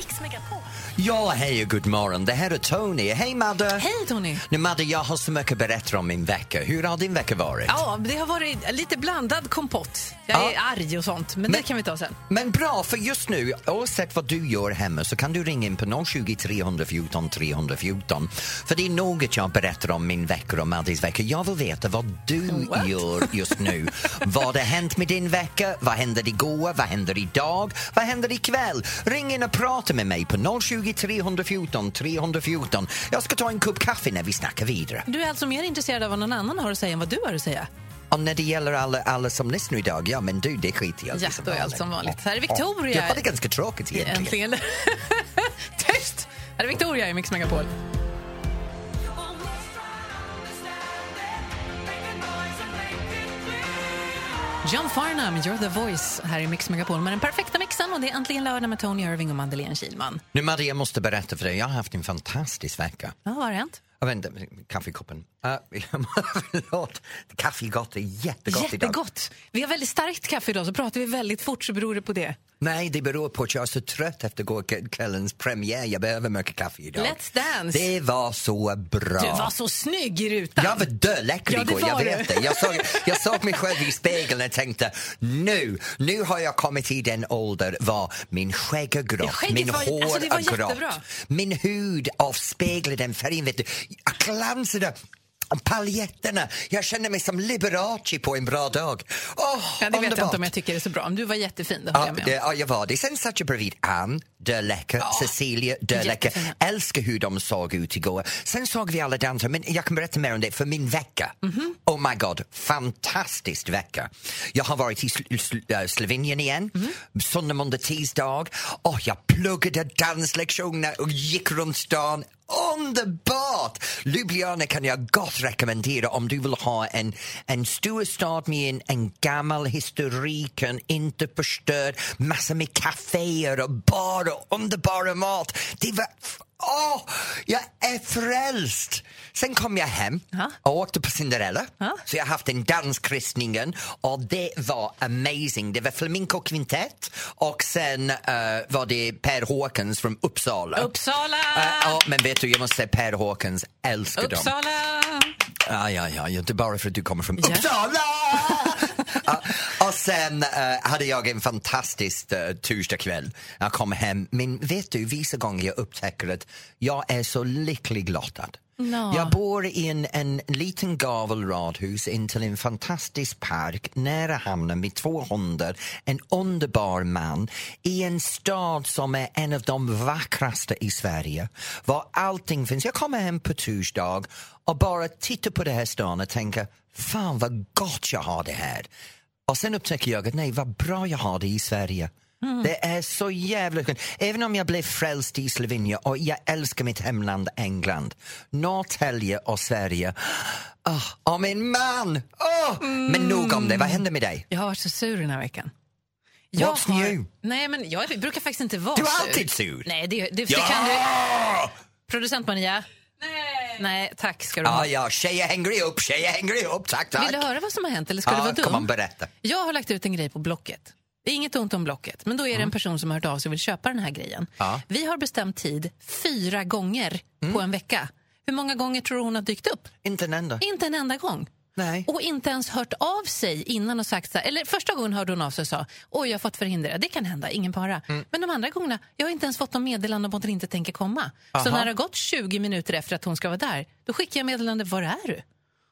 Mix Megapol. Ja, hej och god morgon. Det här är Tony. Hej Madde! Hej Tony! Nu Madde, jag har så mycket att berätta om min vecka. Hur har din vecka varit? Ja, det har varit lite blandad kompott. Jag är Ja. arg och sånt, men, Men- det kan vi ta sen. Men bra, för just nu, oavsett vad du gör hemma så kan du ringa in på 020 314 314. För det är något jag berättar om min vecka och Maddes vecka. Jag vill veta vad du What? gör just nu. vad har hänt med din vecka? Vad hände igår? Vad händer idag? Vad händer ikväll? Ring in och prata med mig på 020 314 314. Jag ska ta en kopp kaffe när vi snackar vidare. Du är alltså mer intresserad av vad någon annan har att säga än vad du har att säga? Och när det gäller alla, alla som lyssnar idag, ja men du, det skiter jag i Ja, då är allt som vanligt. Här är Victoria. Har det ganska tråkigt egentligen. Äntligen. Tyst! Här är Victoria i Mix Megapol. John Farnham, You're the voice, här i Mix Megapol med den perfekta mixen och det är äntligen lördag med Tony Irving och Madeleine Kilman. Nu Maria, måste berätta för dig, jag har haft en fantastisk vecka. Ja, vad har hänt? Jag vet inte, kaffekoppen. Uh, förlåt, kaffe är gott, jättegott idag. Jättegott! Vi har väldigt starkt kaffe idag, så pratar vi väldigt fort så beror det på det. Nej, det beror på att jag är så trött efter går kvällens premiär. Jag behöver mycket kaffe idag. Let's Dance. Det var så bra. Du var så snygg i rutan! Jag var döläcker Ja, igår, jag vet det. Jag såg, jag såg mig själv i spegeln och tänkte nu, nu har jag kommit i den ålder var min skägg är grått, min var- hår alltså, är grått, min hud avspeglar den färgen. Vet du. Jag glansade paljetterna. Jag kände mig som Liberace på en bra dag. Åh, Ja, det vet jag underbart. inte om jag tycker är så bra. Men du var jättefin, det Ja, det, ja, jag var det. Sen satt jag bredvid Ann, döläcker, Cecilia, döläcker. jättefina. Älskar hur de såg ut igår. Sen såg vi alla dansa, men jag kan berätta mer om det för min vecka. Mhm. Oh my god, fantastisk vecka. Jag har varit i Sl- Sl- äh, Slovenien igen, Mhm. söndag, måndag, tisdag. Och jag pluggade danslektioner och gick runt stan. Underbart! Ljubljana kan jag gott rekommendera om du vill ha en, en stor stad med en, en gammal historik, en inte förstörd, massor med kaféer och bar och underbara mat. Det var... Åh, jag är frälst! Sen kom jag hem och åkte på Cinderella. Så jag har haft en danskristningen och det var amazing. Det var flamenco kvintett och sen eh, var det Per Håkans från Uppsala. Uppsala! Eh, ja, men vet du, jag måste säga Per Håkans, älskar dem. Uppsala! Ja, ja, ja, inte bara för att du kommer från. Uppsala! och sen eh, hade jag en fantastisk uh, torsdagkväll. Jag kom hem, men vet du, vissa gånger jag upptäcker att jag är så lycklig lottad. Nå. Jag bor i en, en liten gavelradhus intill en fantastisk park nära hamnen med två hundar, en underbar man i en stad som är en av de vackraste i Sverige, var allting finns. Jag kommer hem på torsdag och bara tittar på det här stan och tänker, fan vad gott jag har det här. Och sen upptäcker jag att nej, vad bra jag har det i Sverige. Det är så jävla skönt. Även om jag blev frälst i Slovenien och jag älskar mitt hemland England, Norrtälje och Sverige. Åh, och min man! Åh! Men nog om det, vad händer med dig? Jag har varit så sur den här veckan. What's new? Nej, men jag brukar faktiskt inte vara Du är sur. alltid sur. Nej, det, det, det kan du... Producent Maria? Nej. Nej, tack ska du ha. Ja, ja, tjejer hänger ihop, tjejer hänger ihop, tack, tack. Vill du höra vad som har hänt eller ska Ja, du vara dum? kom on, berätta. Jag har lagt ut en grej på Blocket. Det är inget ont om Blocket, men då är det en person som har hört av sig och vill köpa den här grejen. Mm. Ja. Mm. Vi har bestämt tid fyra gånger på en vecka. Hur många gånger tror du hon har dykt upp? Inte en enda. Inte en enda gång. Nej. Och inte ens hört av sig innan och sagt så här, eller första gången hörde hon av sig och sa oj jag har fått förhindra, det kan hända, ingen para. Mm. Men de andra gångerna, jag har inte ens fått någon meddelande om att hon inte tänker komma. Så Aha. när det har gått 20 minuter efter att hon ska vara där, då skickar jag meddelande, var är du?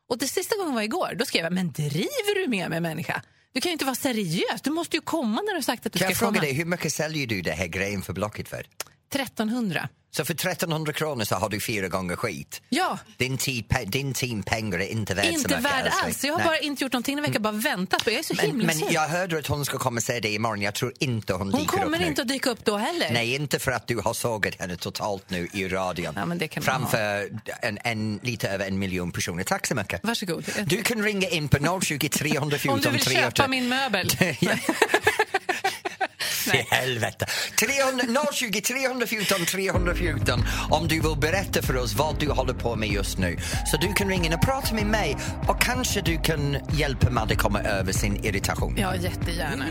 Och det sista gången var igår, då skrev jag, men driver du med mig människa? Du kan ju inte vara seriös, du måste ju komma när du har sagt att du Kan ska jag fråga komma. dig, hur mycket säljer du det här grejen för Blocket för? 1300. Så för 1300 kronor så har du fyra gånger skit. Ja, Din, tid, din timpengar är inte värd inte värd älskling. alls. Jag har Nej. bara inte gjort någonting en vecka, bara väntat på Jag är så Men, himla men sur. jag hörde att hon ska komma och säga det imorgon. Jag tror inte hon, Hon dyker upp kommer nu. inte att dyka upp då heller. Nej, inte för att du har sågat henne totalt nu i radion. Ja, men det kan Framför en, en, lite över en miljon personer. Tack så mycket. Varsågod. Du kan ringa in på 020 314 Om du vill 300. köpa min möbel. I helvete. 300, 020 314 314 om du vill berätta för oss vad du håller på med just nu. Så du kan ringa in och prata med mig och kanske du kan hjälpa Madde komma över sin irritation. Ja, jättegärna.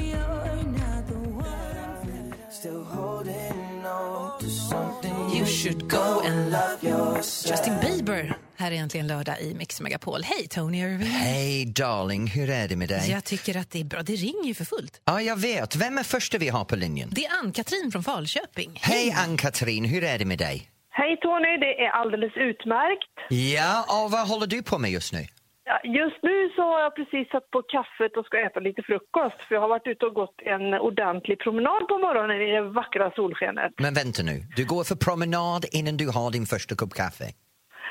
You should go and love yourself. Justin Bieber. Här är äntligen lördag i Mix Megapol. Hej, Tony Irving. Hej darling, hur är det med dig? Jag tycker att det är bra. Det ringer ju för fullt. Ja, jag vet. Vem är första vi har på linjen? Det är Ann-Katrin från Falköping. Hej Ann-Katrin, hur är det med dig? Hej Tony, det är alldeles utmärkt. Ja, och vad håller du på med just nu? Ja, Just nu så har jag precis satt på kaffet och ska äta lite frukost för jag har varit ute och gått en ordentlig promenad på morgonen i det vackra solskenet. Men vänta nu, du går för promenad innan du har din första kopp kaffe?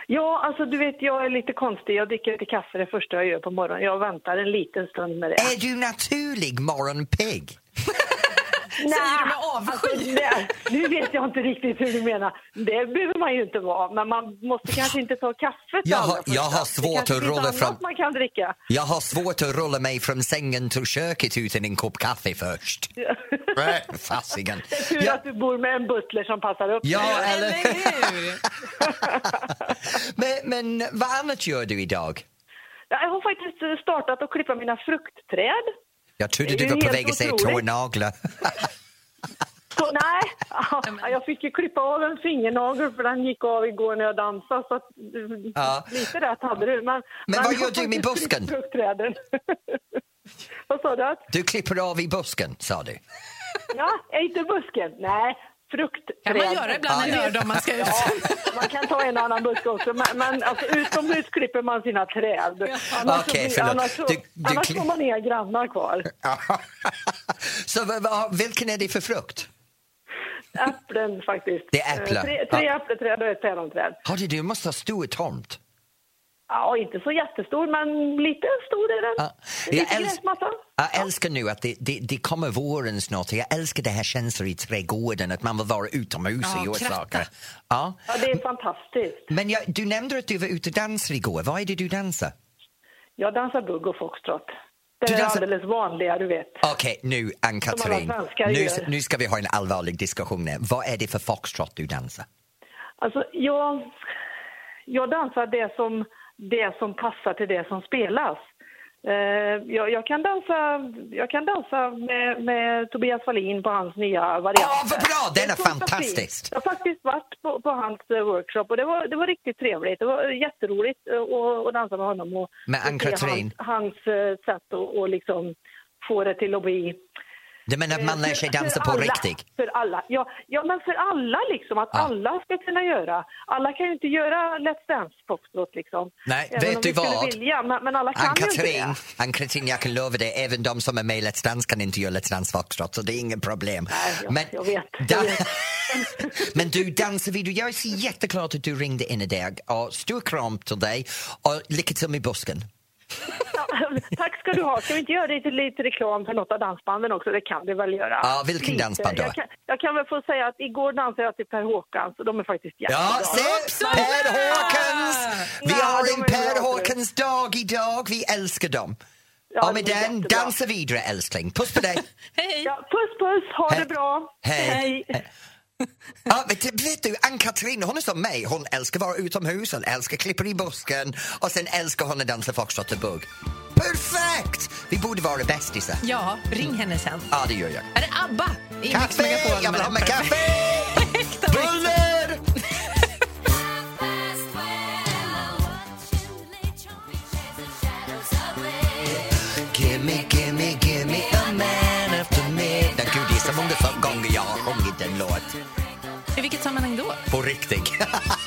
Ja, alltså du vet jag är lite konstig. Jag dricker inte kaffe det första jag gör på morgonen. Jag väntar en liten stund med det. Är du naturlig morgonpigg? Säger du med avsky? Alltså, det, nu vet jag inte riktigt hur du menar. Det behöver man ju inte vara, men man måste kanske inte ta kaffet Jag allra har- jag har svårt att rulla fram- man kan dricka. Jag har svårt att rulla mig från sängen till köket utan en kopp kaffe först. Nej, Fasiken. Det är tur Ja, att du bor med en butler som passar upp. ja, Eller eller... hur? men, men vad annat gör du idag? Ja, Jag har faktiskt startat att klippa mina fruktträd. Jag trodde du var på väg att säga tånaglar. Så, nej, ja, jag fick ju klippa av en fingernagel för den gick av igår när jag dansade. Så att, eh, Ja. Lite rätt hade du. Men, Men vad jag gör du med busken? vad sa du? Du klipper av i busken, sa du. Ja, inte busken. Nej, fruktträd. kan man göra ibland en lördag om man ska ut. Ja, man kan ta en annan buske också, men, men alltså, utomhus klipper man sina träd. Annars, så Okej, blir- förlåt. annars, så, Du- du annars får man inga grannar kvar. Så vilken är det för frukt? Äpplen faktiskt. Det är äpplen. Eh, Tre, tre Ja. äppelträd och ett päronträd. Har du, du måste ha stor tomt. Ja, inte så jättestor, men lite stor är den. Ja. Jag, älsk, jag älskar nu att det, det, det kommer våren snart. Jag älskar det här känslan i trädgården, att man vill vara utomhus Ja, och göra saker. Ja. Ja, det är fantastiskt. Men jag, du nämnde att du var ute och dansade igår. Vad är det du dansar? Jag dansar bugg och foxtrot. Det är dansar- alldeles vanliga, du vet. Okej, nu Ann-Katrin. Nu, nu ska vi ha en allvarlig diskussion här. Vad är det för foxtrot du dansar? Alltså, jag, jag dansar det som, det som passar till det som spelas. Eh, jag, jag kan dansa, jag kan dansa med, med Tobias Wallin på hans nya variant. Åh, vad bra! Den är fantastisk. Jag har faktiskt varit på, på hans eh, workshop och det var, det var riktigt trevligt. Det var jätteroligt eh, att, att dansa med honom och, se Ann-Katrin- hans, hans eh, sätt att och liksom få det till att bli Du menar att man lär sig för- dansa på alla, riktigt? För alla. Ja, ja, men för alla liksom. Att Ja. alla ska kunna göra. Alla kan ju inte göra Let's Dance foxtrot liksom. Nej, Även vet om du vad? Vilja, men, men alla kan ju Ann-Katrin, inte det. Ann-Katrin, jag kan lova dig, även de som är med i Let's Dance kan inte göra Let's Dance Foxtrot, så det är inget problem. Nej, jag- jag vet, jag vet. Men du, dansar vi? Jag är så jätteglad att du ringde in idag. Och stor kram till dig och lycka till med busken. Ska du ha. Ska vi inte göra lite, lite reklam för något av dansbanden också? Det kan vi väl göra. Ja, vilken Lite. dansband då? Jag kan, jag kan väl få säga att igår dansade jag till Per Håkans och de är faktiskt jättebra. Ja, se! Per Håkans! Vi Ja, har en Per. Håkans dag idag. Vi älskar dem. Ja, och med den, jättebra. dansa vidare älskling. Puss på dig! Hej! Ja, puss puss, ha Hej. det bra. Hej. Ja, vet, vet du, Ann-Katrin, hon är som mig. Hon älskar vara utomhus, hon älskar klippa i busken och sen älskar hon att dansa foxtrot och bugg. Perfekt! Vi borde vara bästisar. Ja, ring henne sen. Ja, det gör jag. Är det ABBA i Kaffe! Jag vill ha Perfekt. kaffe! Buller! Gimme, gimme vilket sammanhang då? På riktigt.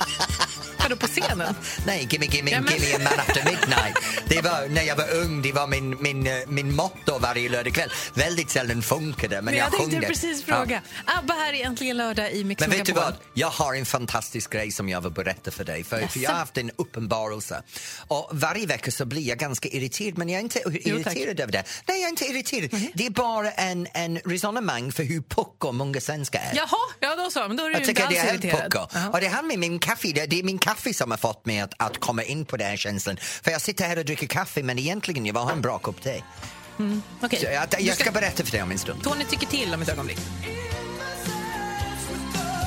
Scenen? Nej, gimme, gimme, Ja, men- gimme a man after midnight. Det var när jag var ung, det var min, min, eh, min motto varje lördagkväll. Väldigt sällan funkade men, Men jag, jag tänkte sjöng det. precis Ja. fråga. ABBA här är äntligen lördag i Mix Men vet du vad? Jag har en fantastisk grej som jag vill berätta för dig. För, för jag har haft en uppenbarelse. Och varje vecka så blir jag ganska irriterad, men jag är inte irriterad över det. Nej, jag är inte irriterad. Mhm. Det är bara en, en resonemang för hur pucko många svenskar är. Jaha, ja då så. Men då är du Jag inte tycker alls är irriterad. pucko. Jaha. Och det handlar med min kaffe. Det det är min kaffe som har fått mig att, att komma in på den här känslan. För jag sitter här och dricker kaffe men egentligen jag vill ha en bra kopp te. Okej. Så jag, jag ska berätta för dig om en stund. Tony tycker till om ett ögonblick.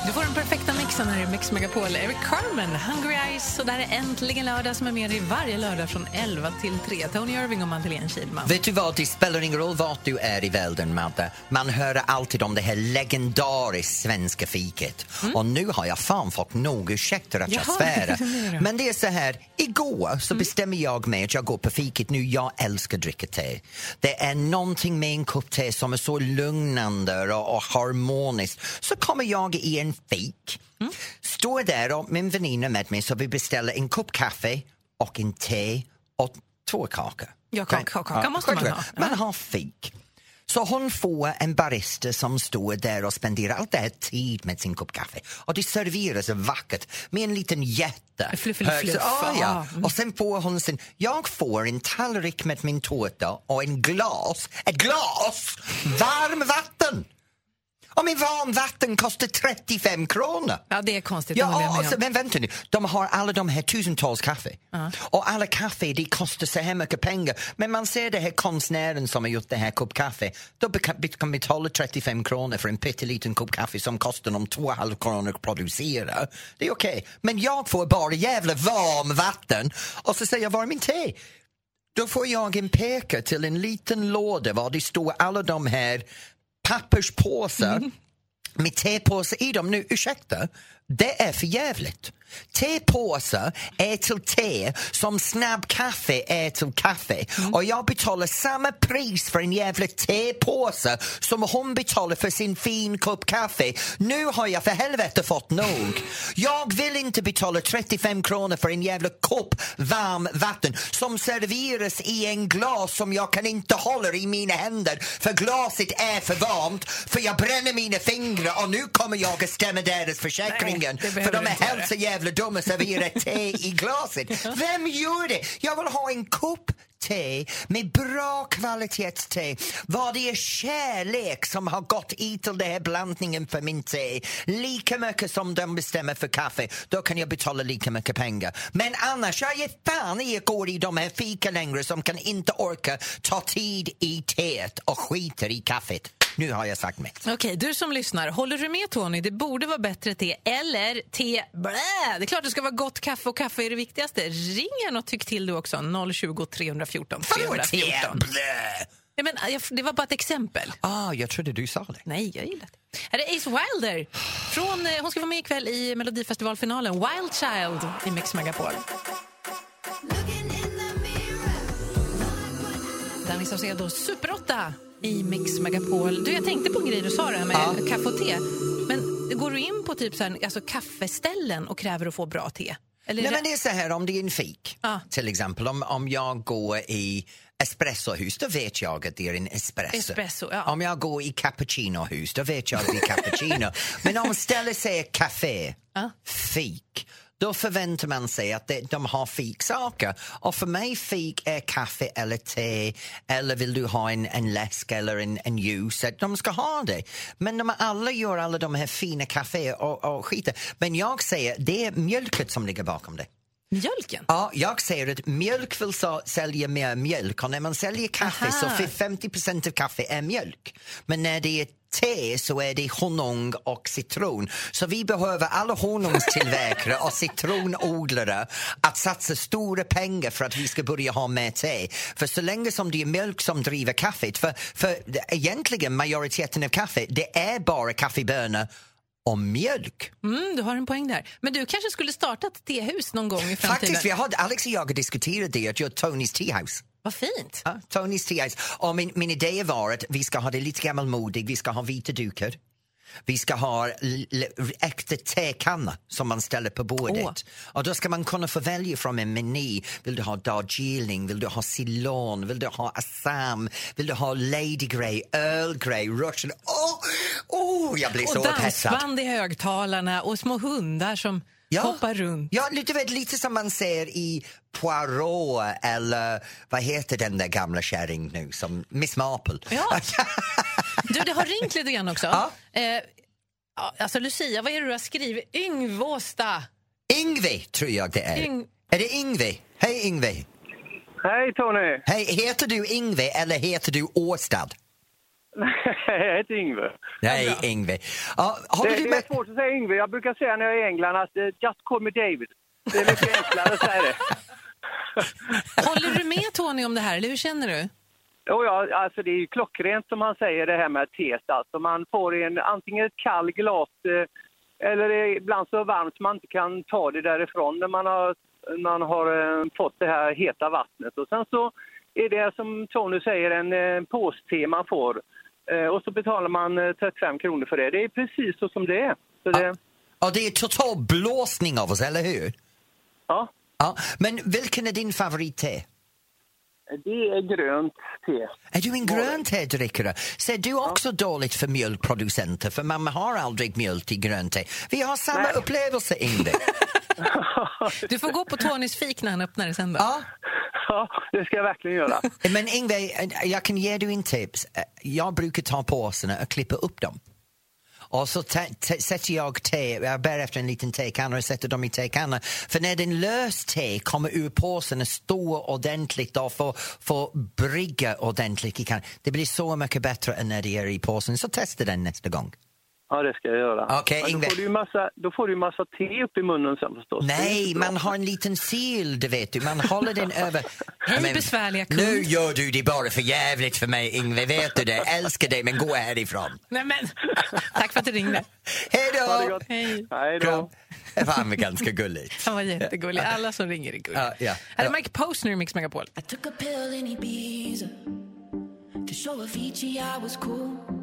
Du får den perfekta mixen här i Mix Megapol. Eric Carmen, Hungry Eyes. Och där är äntligen lördag som är med dig varje lördag från 11 till 3. Tony Irving och Madeleine Kihlman. Vet du vad, det spelar ingen roll vart du är i världen, Madde. Man hör alltid om det här legendariskt svenska fiket. Och nu har jag fan fått nog ursäkter att jag Jaha, svärar. det är det. Men det är så här, igår så bestämmer jag mig att jag går på fiket nu. Jag älskar att dricka te. Det är någonting med en kopp te som är så lugnande och, och harmoniskt. Så kommer jag i en fik, står där och min väninna med mig så vi beställer en kopp kaffe och en te och två kakor. Ja, kaka- kaka måste man ha. Man har fik. Så hon får en barista som står där och spenderar allt det här tid med sin kopp kaffe. Och det serveras vackert med en liten jätte. Fluff, fluff, fluff. Ah, ja. Ah, Och sen får hon sin... Jag får en tallrik med min tårta och en glas, ett glas varm Och min varmvatten kostar 35 kronor. Ja, det är konstigt. Ja, med och så, om. men vänta nu. De har alla de här tusentals kaffe. Och alla kaffe, det kostar så här mycket pengar. Men man ser det här konstnären som har gjort det här kopp kaffe. Då kan betala 35 kronor för en pytteliten kopp kaffe som kostar dem 2,5 kronor att producera. Det är okej. Men jag får bara jävla varm vatten och så säger jag, var är min te? Då får jag en peka till en liten låda var det står alla de här papperspåsar med tepåsar i dem. Nu, ursäkta, det är för jävligt. Tepåsar är till te som snabbkaffe är till kaffe. Och jag betalar samma pris för en jävla tepåse som hon betalar för sin fin kopp kaffe. Nu har jag för helvete fått nog. Jag vill inte betala 35 kronor för en jävla kopp varm vatten som serveras i en glas som jag kan inte hålla i mina händer för glaset är för varmt för jag bränner mina fingrar och nu kommer jag att stämma deras försäkringen Nej, för de är helt så jävla dumma att servera te i glaset. Vem gör det? Jag vill ha en kopp te med bra kvalitetste. Vad det är kärlek som har gått i till den här blandningen för min te. Lika mycket som de bestämmer för kaffe, då kan jag betala lika mycket pengar. Men annars, jag ger fan i att gå i de här fika längre som kan inte orka ta tid i teet och skiter i kaffet. Nu har jag sagt mitt. Okej, du som lyssnar, håller du med Tony? Det borde vara bättre te eller te blä. Det är klart det ska vara gott kaffe och kaffe är det viktigaste. Ring gärna och tyck till du också. 020 314 314. Blä. Ja, men, det var bara ett exempel. Ah, jag trodde du sa det. Nej, jag gillar det. Här är Ace Wilder. Från, eh, hon ska vara med ikväll i Melodifestivalfinalen. Wild Child i Mix Megapol. Danny Saucedo, Super 8 i Mix Megapol. Du, jag tänkte på en grej du sa det här med Ja. kaffe och te. Men går du in på typ så här, alltså kaffeställen och kräver att få bra te? Eller Nej, är men det- det är så här, om det är en fik, Ja. till exempel, om, om jag går i espressohus, då vet jag att det är en espresso. Espresso, ja. Om jag går i cappuccinohus, då vet jag att det är cappuccino. men om stället säger café, Ja. fik, då förväntar man sig att de har fiksaker. Och för mig fik är kaffe eller te eller vill du ha en, en läsk eller en, en ljus, att de ska ha det. Men de alla gör alla de här fina kaféer och, och skiter. Men jag säger, det är mjölket som ligger bakom det. Mjölken? Ja, jag säger att mjölk vill så, sälja mer mjölk och när man säljer kaffe så Aha. för 50% av kaffe är mjölk. Men när det är te så är det honung och citron. Så vi behöver alla honungstillverkare och citronodlare att satsa stora pengar för att vi ska börja ha mer te. För så länge som det är mjölk som driver kaffet, för, för egentligen majoriteten av kaffe, det är bara kaffebönor och mjölk. Mm, du har en poäng där. Men du kanske skulle starta ett tehus någon gång i framtiden? Faktiskt, vi har, Alex och jag har diskuterat det, att göra Tonys Teahouse. Vad fint. Ja, Tonys Teahouse. Och min, min idé var att vi ska ha det lite gammalmodigt, vi ska ha vita dukar. Vi ska ha äkta tekanna som man ställer på bordet. Åh. Och då ska man kunna få välja från en meny. Vill du ha Darjeeling? Vill du ha Ceylon? Vill du ha Assam? Vill du ha Lady Grey, Earl Grey, Russian? Åh, oh, jag blir så Och upphetsad. dansband i högtalarna och små hundar som hoppar runt. Ja, lite, vet, lite som man ser i Poirot eller vad heter den där gamla kärring nu som Miss Marple. Ja. Du, det har ringt lite grann också. Ja. Eh, ja, alltså Lucia, vad är det du har skrivit? Yngvåsta. Ingve tror jag det är. Yng- Är det Ingve? Hej Ingve! Hej Tony! Hej, heter du Ingve eller heter du Åstad? jag heter Yngve. Nej, Ingve. Ja, har Det, du det är svårt att säga Yngve. Jag brukar säga när jag är i England att eh, just call me David. Det är mycket enklare att säga det. Håller du med Tony om det här, eller hur känner du? Och ja, alltså det är ju klockrent som man säger det här med teet. Alltså man får en, antingen ett kall glas eh, eller ibland så varmt man inte kan ta det därifrån när man har, man har eh, fått det här heta vattnet. Och sen så är det som Tony säger en påste man får. Eh, och så betalar man eh, 35 kronor för det. Det är precis så som det är. Så det, Ja, det är total blåsning av oss, eller hur? ja, Ja, men vilken är din favoritte? det är grönt te. Är du en grön tedrickare? Ser du också dåligt för mjölkproducenter? För man har aldrig mjölk i grönt te. Vi har samma Nej. upplevelse, Ingve. Du får gå på Tonys fik när han öppnar det sen då. ja, Ja, det ska jag verkligen göra. men Ingve, jag kan ge dig en tips. Jag brukar ta påsarna och klippa upp dem. Och så te- te- sätter jag te, jag bär efter en liten tekanna och sätter dem i tekannan. För när den lös te kommer ur påsen och står ordentligt och får, får brygga ordentligt i kannan. Det blir så mycket bättre än när det är i påsen. Så testa den nästa gång. Ja, det ska jag göra. Okej, Men Ingve. då, får du ju massa, då får du massa te upp i munnen sen förstås. Det Nej, man har en liten sil, du vet du. Man håller den över... Hej, besvärliga kund. Nu gör du det bara för jävligt för mig, Ingve. Vet du det? Älskar dig, men gå härifrån. Nej, men. Tack för att du ringde. Hej det då! Hej. Hej då. Det var med ganska gulligt. Han var jättegullig. Alla som ringer är gulliga. Ja, ja. Här är Mike Posner i Mix Megapol. I took a pill in Ibiza to show Avicii I was cool.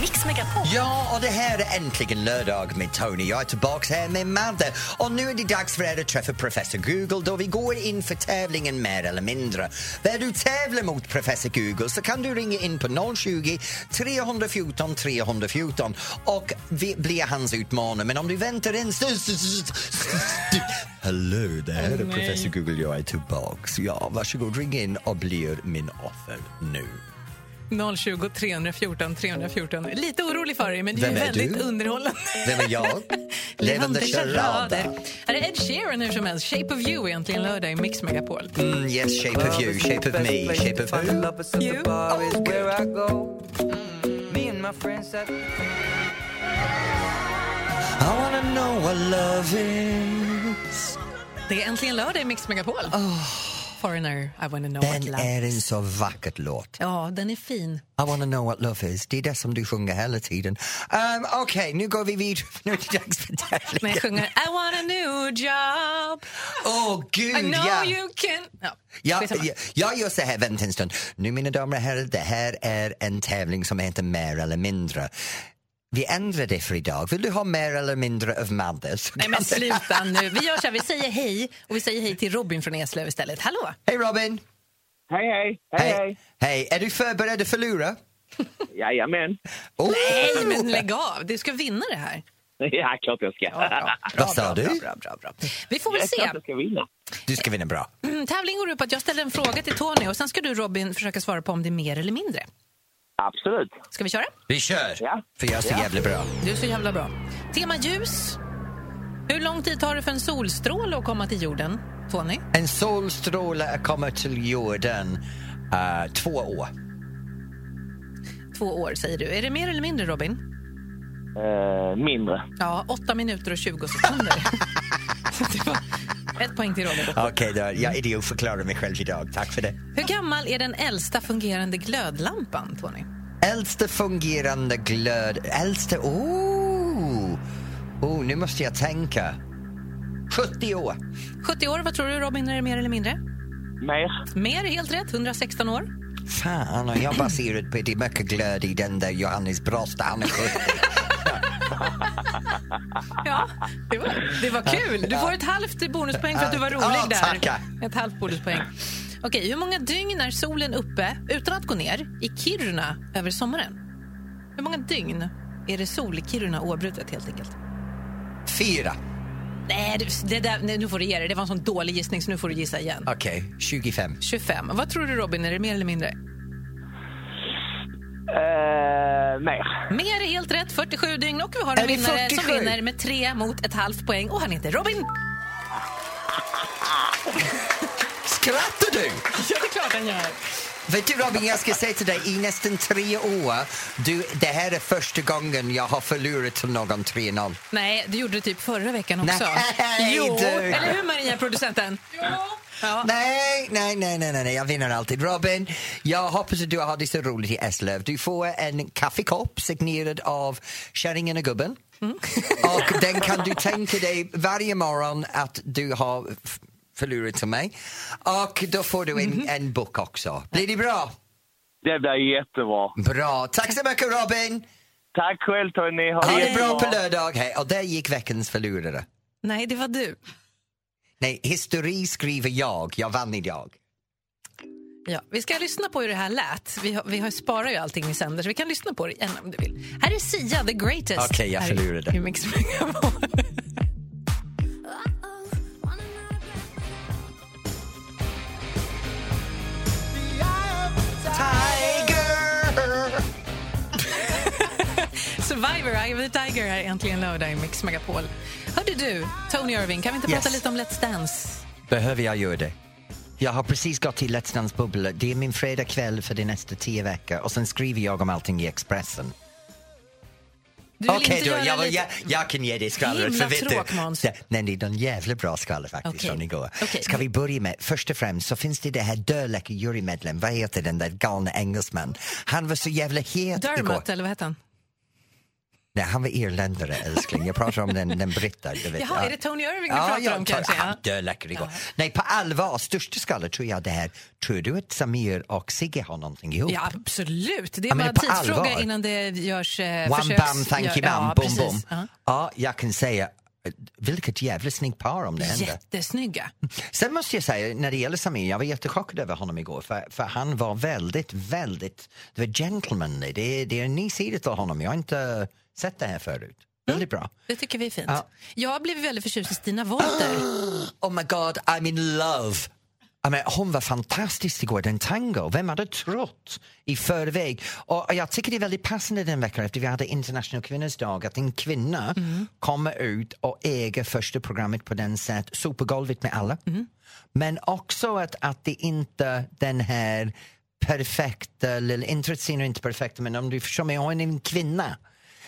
Mix Megapol. Ja, och det här är äntligen lördag med Tony. Jag är tillbaka här med Madde. Och nu är det dags för er att träffa Professor Google då vi går in för tävlingen mer eller mindre. Där du tävlar mot Professor Google så kan du ringa in på 020 314 314 och vi blir hans utmanare. Men om du väntar en. Hallå, det här är Professor Google. Jag är tillbaks. Ja, varsågod, ring in och blir min offer nu. 020 314 314. Lite orolig för dig, men det är är väldigt du? underhållande. Vem är jag? Levande charada. Här är Ed Sheeran hur som helst. Shape of you egentligen lördag i Mix Megapol. Mm, yes, shape of you, shape of me, shape of who? You? Oh, good. I wanna know what love is. Det är äntligen lördag i Mix Megapol. Foreigner, I wanna know what Den love är en så vackert låt. Ja, den är fin. I wanna know what love is. Det är det som du sjunger hela tiden. Um, Okej, nu går vi vidare. Nu är det dags för Men tävlingen. jag sjunger I want a new job. Åh, gud, I know ja! you can... Ja, Ja, ja, jag gör så här, vänta en stund. Nu mina damer och herrar, det här är en tävling som heter Mer eller mindre. Vi ändrar det för idag. Vill du ha mer eller mindre av Madde? Nej men sluta nu. Vi gör så här, vi säger hej och vi säger hej till Robin från Eslöv istället. Hallå! Hej Robin! Hej, hej. Hej, hej. Hej, är du förberedd att förlora? Jajamän. Oh. Nej men lägg av, du ska vinna det här. Ja, klart jag ska. Ja, bra, bra, Vad sa bra, du? Bra, bra, bra, bra. Vi får väl Jag se. klart jag ska vinna. Du ska vinna bra. Mm, tävlingen går ut på att jag ställer en fråga till Tony och sen ska du Robin försöka svara på om det är mer eller mindre. Absolut. Ska vi köra? Vi kör! Ja. För jag är så Ja. jävla bra. Du är så jävla bra. Tema ljus. Hur lång tid tar det för en solstråle att komma till jorden, Tony? En solstråle kommer till jorden uh, två år. Två år säger du. Är det mer eller mindre Robin? Eh, mindre. Ja, 8 minuter och 20 sekunder. ett poäng till Robin. Okej, då. jag idiotförklarar mig själv idag. Tack för det. Hur gammal är den äldsta fungerande glödlampan, Tony? Äldsta fungerande glöd... Äldsta... Oh! oh! Nu måste jag tänka. 70 år. 70 år, vad tror du Robin, är det mer eller mindre? Mer. Mer, helt rätt. 116 år. Fan, och jag baserat på det mycket glöd i den där Johannes Brost, han är 70. Ja, det var, det var kul. Du får ett halvt bonuspoäng för att du var rolig Ja, där. Ett halvt bonuspoäng. Okej, hur många dygn är solen uppe utan att gå ner i Kiruna över sommaren? Hur många dygn är det sol i Kiruna oavbrutet helt enkelt? Fyra. Nej, det, där, nej, nu får du ge dig. Det var en sån dålig gissning så nu får du gissa igen. Okej, 25. 25. Vad tror du Robin, är det mer eller mindre? Eh, mer. Mer är helt rätt, 47 dygn och vi har en det vinnare som 47? vinner med tre mot ett halvt poäng och han heter Robin. Skrattar du? Ja, det är klart han gör. Vet du Robin, jag ska säga till dig, i nästan tre år, du, det här är första gången jag har förlorat till någon 3-0. Nej, du gjorde det typ förra veckan också. Nej, jo, du. eller hur Maria, producenten? Ja. Nej, nej, nej, nej, nej, nej, jag vinner alltid. Robin, jag hoppas att du har det så roligt i Eslöv. Du får en kaffekopp signerad av Kärringen och gubben. Och den kan du tänka dig varje morgon att du har förlorat till mig. Och då får du en, en bok också. Blir det bra? Det blir jättebra. Bra. Tack så mycket Robin! Tack själv Tony. Ha, Ha det bra på lördag. Hej. Och där gick veckans förlorare. Nej, det var du. Nej, histori skriver jag. Jag vann idag. Ja, vi ska lyssna på hur det här lät. Vi, har, vi har sparar ju allting vi sänder så vi kan lyssna på det igen om du vill. Här är Sia, the greatest. Okej, jag Här i- förlorade. i Mix. Tiger! Survivor, Eye of the Tiger är äntligen lördag i Mix Megapol. Hörde du, Tony Irving, kan vi inte Yes. prata lite om Let's Dance? Behöver jag göra det? Jag har precis gått till Let's Dance Bubbla. Det är min fredagkväll för de nästa tio veckor och sen skriver jag om allting i Expressen. Okej då, göra jag, lite... jag, jag kan ge dig skvallret. Himla för vet tråk, du, Måns. det, nej, det är en jävla bra skvaller faktiskt Okej. från igår. Okej. Ska vi börja med, först och främst så finns det det här dödläcka jurymedlem, vad heter den där galna engelsman? Han var så jävla het igår. Dermot, eller vad heter han? Nej, han var irländare älskling. Jag pratar om den, den. Du vet. Jaha, är det Tony Irving du pratar om tar- kanske? Han Ja. dödläcker igår. Nej, på allvar, största skvallret tror jag det här. Tror du att Samir och Sigge har någonting ihop? Ja, absolut. Det är Ja, men bara på tidsfråga allvar. innan det görs eh, One försöks... bam, thank you ja, bam, ja, boom boom. Ja. Ja, jag kan säga, vilket jävla snyggt par om det händer. Jättesnygga. Sen måste jag säga, när det gäller Samir, jag var jättechockad över honom igår för, för han var väldigt, väldigt, det var gentlemanly. Det, det är en ny sida till honom, jag inte sett det här förut. Väldigt bra. Det tycker vi är fint. Ja. Jag har blivit väldigt förtjust i Stina Wolter. Oh my god, I'm in love! I mean, hon var fantastisk igår, den tango. Vem hade trott i förväg? Och jag tycker det är väldigt passande den veckan efter vi hade internationella kvinnors dag att en kvinna kommer ut och äger första programmet på den sätt, supergolvet med alla. Men också att, att det inte den här perfekta, eller inte inte perfekta, men om du förstår mig, hon är en kvinna.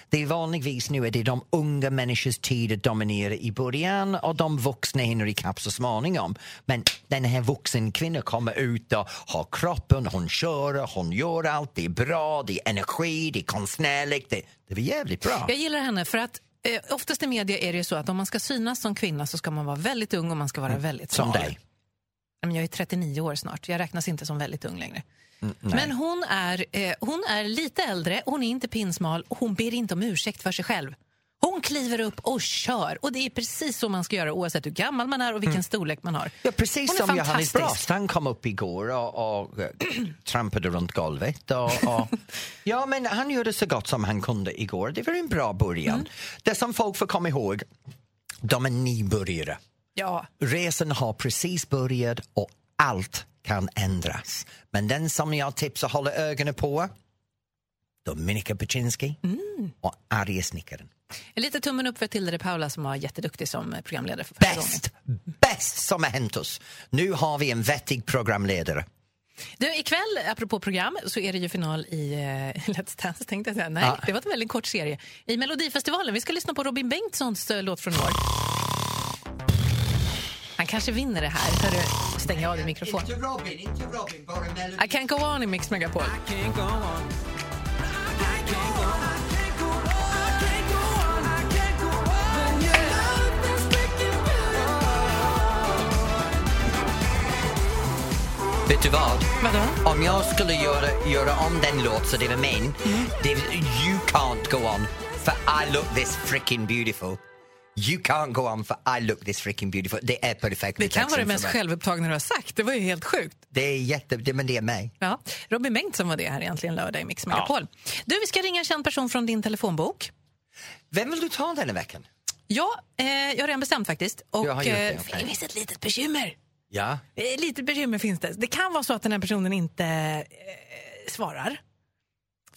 Det är vanligtvis nu är det de unga människors tid att dominera i början och de vuxna hinner ikapp så småningom. Men den här vuxen kvinnan kommer ut och har kroppen, hon kör, hon gör allt, det är bra, det är energi, det är konstnärligt, det, det är jävligt bra. Jag gillar henne för att eh, oftast i media är det ju så att om man ska synas som kvinna så ska man vara väldigt ung och man ska vara väldigt Som smal. dig. Men jag är 39 år snart, jag räknas inte som väldigt ung längre. Mm. Men hon är, eh, hon är lite äldre, hon är inte pinsmal och hon ber inte om ursäkt för sig själv. Hon kliver upp och kör och det är precis så man ska göra oavsett hur gammal man är och vilken storlek man har. Mm. Ja, precis som Johannes. Brost. Han kom upp igår och, och eh, trampade runt golvet. Och, och, ja, men han gjorde så gott som han kunde igår. Det var en bra början. Mm. Det som folk får komma ihåg, de är nybörjare. Ja, Resan har precis börjat och allt kan ändras. Men den som jag tipsar håller ögonen på, Dominika Peczynski Mm. och arga snickaren. lite tummen upp för Tilde de Paula som var jätteduktig som programledare för. Bäst, bäst som har hänt oss. Nu har vi en vettig programledare. Du, ikväll, apropå program, så är det ju final i eh, Let's Dance, tänkte jag säga. Nej, Ja. det var en väldigt kort serie. I Melodifestivalen. Vi ska lyssna på Robin Bengtssons eh, låt från i år. Han kanske vinner det här. Hörru, stäng av din mikrofon. Robin, inte Robin, bara Melody. I can't go on i Mix Megapol. Vet du vad? Vadå? Om jag skulle göra, göra om den låt så det var min, Mm. det, you can't go on for I look this freaking beautiful. You can't go on for I look this freaking beautiful. Det är perfekt. Det kan vara det mest självupptagna du har sagt. Det var ju helt sjukt. Det är jätte, det, men det är mig. Ja. Robin Bengtsson var det här egentligen lördag i Mix Megapol. Du, vi ska ringa en känd person från din telefonbok. Vem vill du ta denna veckan? Ja, eh, jag har redan bestämt faktiskt. Och Jag har gjort det, eh, okej. det finns ett litet bekymmer. Ja. Eh, litet bekymmer finns det. Det kan vara så att den här personen inte eh, svarar.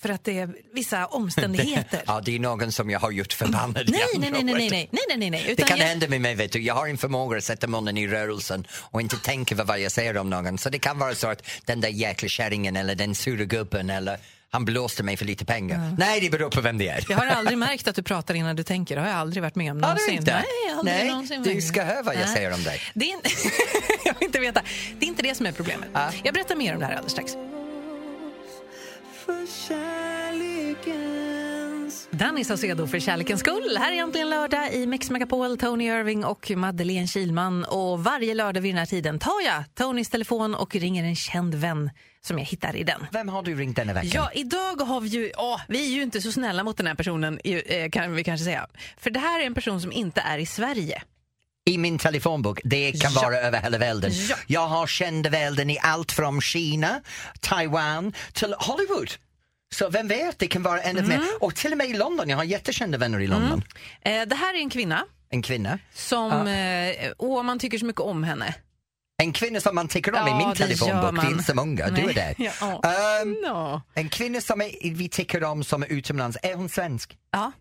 För att det är vissa omständigheter. ja, det är någon som jag har gjort förbannad. Nej, nej, nej, nej, nej, nej, nej, nej, nej. Det Utan kan jag, hända med mig, vet du. Jag har en förmåga att sätta munnen i rörelsen och inte tänka på vad jag säger om någon. Så det kan vara så att den där jäkla kärringen eller den sura gubben eller han blåste mig för lite pengar. Nej, det beror på vem det är. jag har aldrig märkt att du pratar innan du tänker. Det har jag aldrig varit med om Har du någonsin. inte? Nej, aldrig Nej, någonsin. du ska höra vad jag Nej. säger om dig. Det är, jag vill inte veta. Det är inte det som är problemet. Ja. Jag berättar mer om det här alldeles strax. Danny Saucedo för kärlekens skull. Här är äntligen lördag i Mix Megapol, Tony Irving och Madeleine Kilman. Och varje lördag vid den här tiden tar jag Tonys telefon och ringer en känd vän som jag hittar i den. Vem har du ringt denna veckan? Ja, idag har vi ju, åh, vi är ju inte så snälla mot den här personen eh, kan vi kanske säga. För det här är en person som inte är i Sverige. I min telefonbok, det kan Ja. vara över hela världen. Ja. Jag har kända världen i allt från Kina, Taiwan till Hollywood. Så vem vet, det kan vara ännu Mm. mer. Och till och med i London, jag har jättekända vänner i London. Eh, det här är en kvinna En kvinna. som, eh, åh, man tycker så mycket om henne. En kvinna som man tycker om Ja, i min det telefonbok, det är man. inte så många. Du är Nej. där. Ja, ja. Ehm, Nå. en kvinna som är, vi tycker om som är utomlands, är hon svensk? Ja.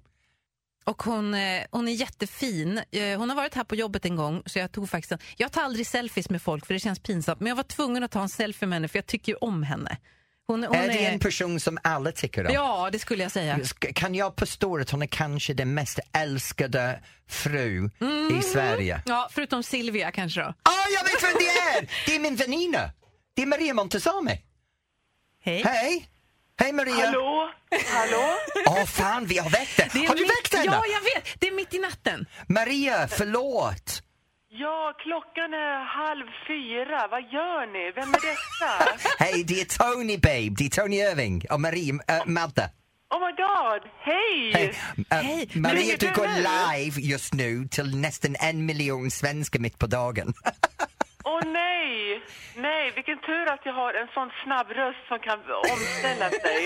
Och hon, eh, hon är jättefin. Eh, Hon har varit här på jobbet en gång så jag tog faktiskt en, Jag tar aldrig selfies med folk för det känns pinsamt men jag var tvungen att ta en selfie med henne för jag tycker ju om henne. Hon, hon är det en person som alla tycker om? Ja, det skulle jag säga. Kan jag påstå att hon är kanske den mest älskade fru Mm. i Sverige? Ja, förutom Silvia kanske då. Ah, jag vet vem det är! Det är min väninna. Det är Maria Montazami. Hej. Hej! Hej Maria! Hallå? Hallå? Åh fan, vi har väckt är Har du mitt- väckt henne? Ja, jag vet. Det är mitt i natten. Maria, förlåt. Ja, klockan är halv fyra. Vad gör ni? Vem är detta? Hej, det är Tony babe. Det är Tony Irving och Maria, äh, Madde. Oh my god, hej! Hej. Äh, Hej. Maria, du går live just nu till nästan en miljon svenskar mitt på dagen. Åh nej! Nej, vilken tur att jag har en sån snabb röst som kan omställa sig.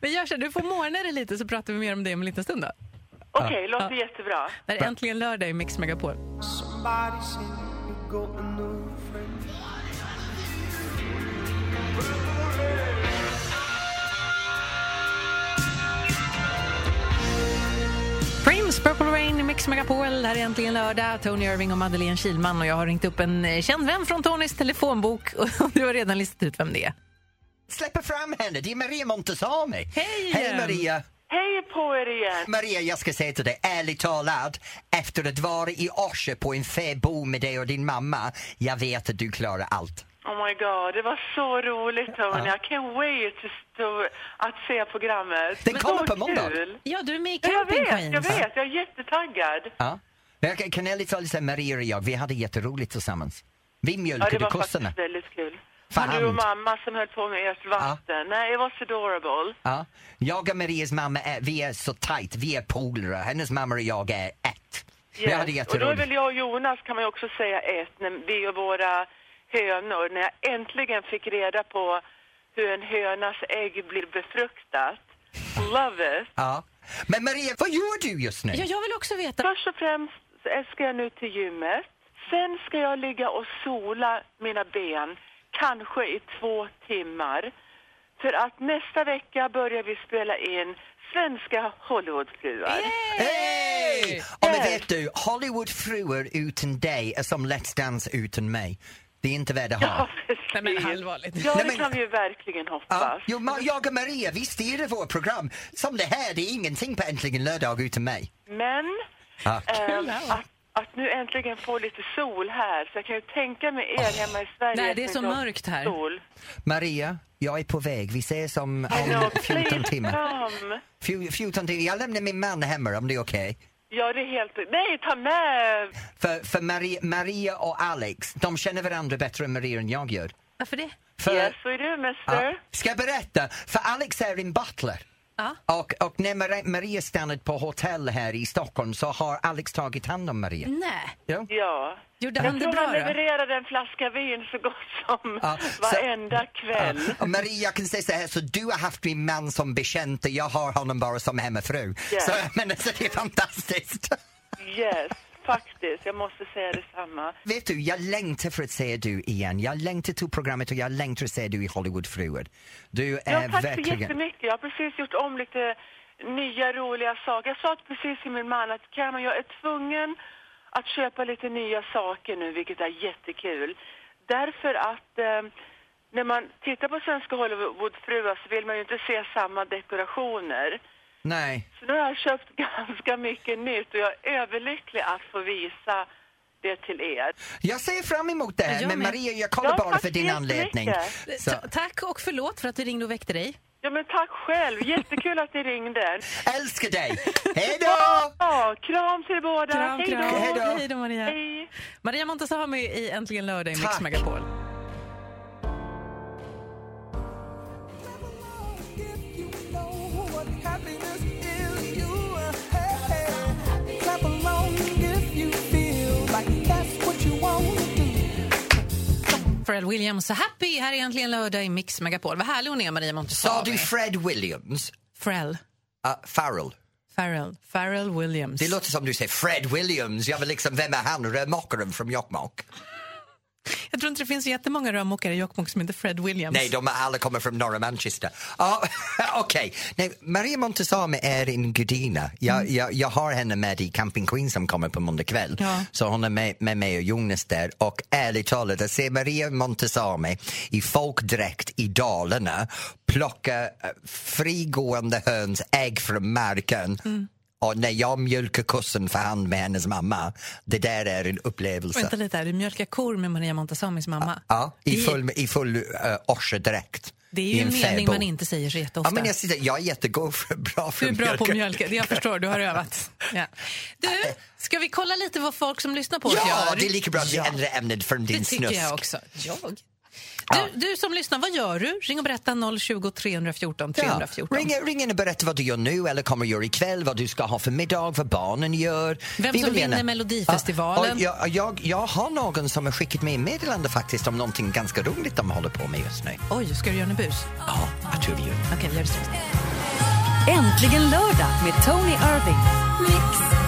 Vi gör så du får morna dig lite så pratar vi mer om det om en liten stund då. Okej, låter jättebra. Det är äntligen lördag i Mix Megapol. Prince, Purple Rain i Mix Megapol. Det här är äntligen lördag. Tony Irving och Madeleine Kilman. Och jag har ringt upp en eh, känd vän från Tonys telefonbok. Och du har redan listat ut vem det är. Släpper fram henne, det är Maria Montazami. Hej Hej. Maria. Hej på er igen! Maria, jag ska säga till dig, ärligt talat, efter att vara i Orsa på en fäbo med dig och din mamma, jag vet att du klarar allt. Oh my god, det var så roligt Tony. I can't wait to, att se programmet. Den Men kommer så på måndag. kul. Ja, du är med i Ja, jag Camping vet, Queens. jag vet. Jag är jättetaggad. Ja. Jag kan- ärligt talat säga, Maria och jag, vi hade jätteroligt tillsammans. Vi Ja, det mjölkade var kossorna. faktiskt väldigt kul. Fan. Och du och mamma som höll på med ert vatten. Nej, it was adorable. Ja. Jag och Marias mamma, är, vi är så tight, vi är polare. Hennes mamma och jag är ett. Vi hade Yes. Och då är jätteroligt. väl jag och Jonas, kan man ju också säga, ett. När vi och våra hönor, när jag äntligen fick reda på hur en hönas ägg blir befruktat. Love it! Ja. Men Maria, vad gör du just nu? Ja, jag vill också veta. Först och främst ska jag nu till gymmet. Sen ska jag ligga och sola mina ben, kanske i två timmar. För att nästa vecka börjar vi spela in Svenska Hollywoodfruar. Hej! Och men Yes. vet du, Hollywoodfruar utan dig är som Let's Dance utan mig. Det är inte värd att ha. Ja, Nej, men allvarligt. Ja, Nej, det men- kan vi ju verkligen hoppas. Ja, jo, ma- jag och Maria, vi styr vårt program. Som det här, det är ingenting på Äntligen lördag utan mig. Men Ja. ehm, att, att nu äntligen få lite sol här, så jag kan ju tänka mig er hemma i Sverige. Nej, det är som så inte har mörkt här. Sol. Maria, jag är på väg. Vi ses om, om 14 please timmar. come. Fju- 14 timmar. Jag lämnar min man hemma om det är okej. Ja, det är helt... Nej, ta med! För, för Maria, Maria och Alex, de känner varandra bättre än Maria än jag gör. Varför det? För, Yes, we do, mister. Ja. Ska jag berätta? För Alex är en butler. Ja. Och, och när Maria, stannade på hotell här i Stockholm så har Alex tagit hand om Maria. Nej. Ja. Ja. Gjorde han det bra han levererade en flaska vin så gott som Ja, så- varenda kväll. Ja. Och Maria, jag kan säga så här, så du har haft min man som bekant och jag har honom bara som hemmafru. Ja. Så, men alltså, det är fantastiskt. Yes, faktiskt. Jag måste säga detsamma. Vet du, jag längtar för att se du igen. Jag längtar till programmet och jag längtar att se du i Hollywoodfruar. Du är Ja, tack så verkligen... jättemycket. Jag har precis gjort om lite nya roliga saker. Jag sa precis till min man att Cameron, jag är tvungen att köpa lite nya saker nu, vilket är jättekul. Därför att eh, när man tittar på svenska Hollywoodfruar så vill man ju inte se samma dekorationer. Nej. Så nu har jag köpt ganska mycket nytt och jag är överlycklig att få visa det till er. Jag ser fram emot det här, Jag men med. Maria, jag kollar Ja, bara för din anledning. Så, Ta- Tack och förlåt för att vi ringde och väckte dig. Ja, men tack själv. Jättekul att ni ringde. älskar dig! Hej då! Ja, kram till båda. Kram, Hej då. Hej då. Maria. Hej. Maria Montazami i Äntligen lördag i Mix Tack. Megapol. Pharrell Williams så happy här är Äntligen lördag i Mix Megapol. Vad härlig hon är, Maria Sa Montazami. du Fred Williams? Pharrell. Uh, Farrell. Farrell. Pharrell Williams. Det låter som du säger Fred Williams. Jag vill liksom, vem är han? Rörmokaren från Jokkmokk? Jag tror inte det finns jättemånga rörmokare i Jokkmokk som heter Fred Williams. Nej, de alla kommer från norra Manchester. Ja, Okej, Nej, Maria Montazami är en gudinna. Jag, jag, jag har henne med i Camping Queen som kommer på måndag kväll. Ja. Så hon är med, med mig och Jonas där. Och ärligt talat, att se Maria Montazami i folkdräkt i Dalarna plocka eh, frigående höns ägg från marken och när jag mjölkar kossen för hand med hennes mamma, det där är en upplevelse. Vänta lite här, du mjölkar kor med Maria Montazamis mamma. Ja, i full, i full uh, orsedräkt. Det är ju en mening fäbo. man inte säger så jätteofta. Ja, men jag, sitter, jag är jättegod för, bra för Du är bra på mjölk. mjölk, det jag förstår, du har övat. Ja. Du, ska vi kolla lite vad folk som lyssnar på oss Ja, gör? det är lika bra att vi ändrar ämnet från din Det tycker snusk. jag också. Jag? Du, du som lyssnar, vad gör du? Ring och berätta 020 314 314. Ja, ring, ring in och berätta vad du gör nu eller kommer att göra ikväll, vad du ska ha för middag, vad barnen gör. Vem Vi som vill gärna- vinner Melodifestivalen. Ja, jag, jag, jag har någon som har skickat mig meddelande faktiskt om någonting ganska roligt de håller på med just nu. Oj, ska du göra en bus? Ja, jag tror vi gör. Okej, vi gör det strax. Äntligen lördag med Tony Irving.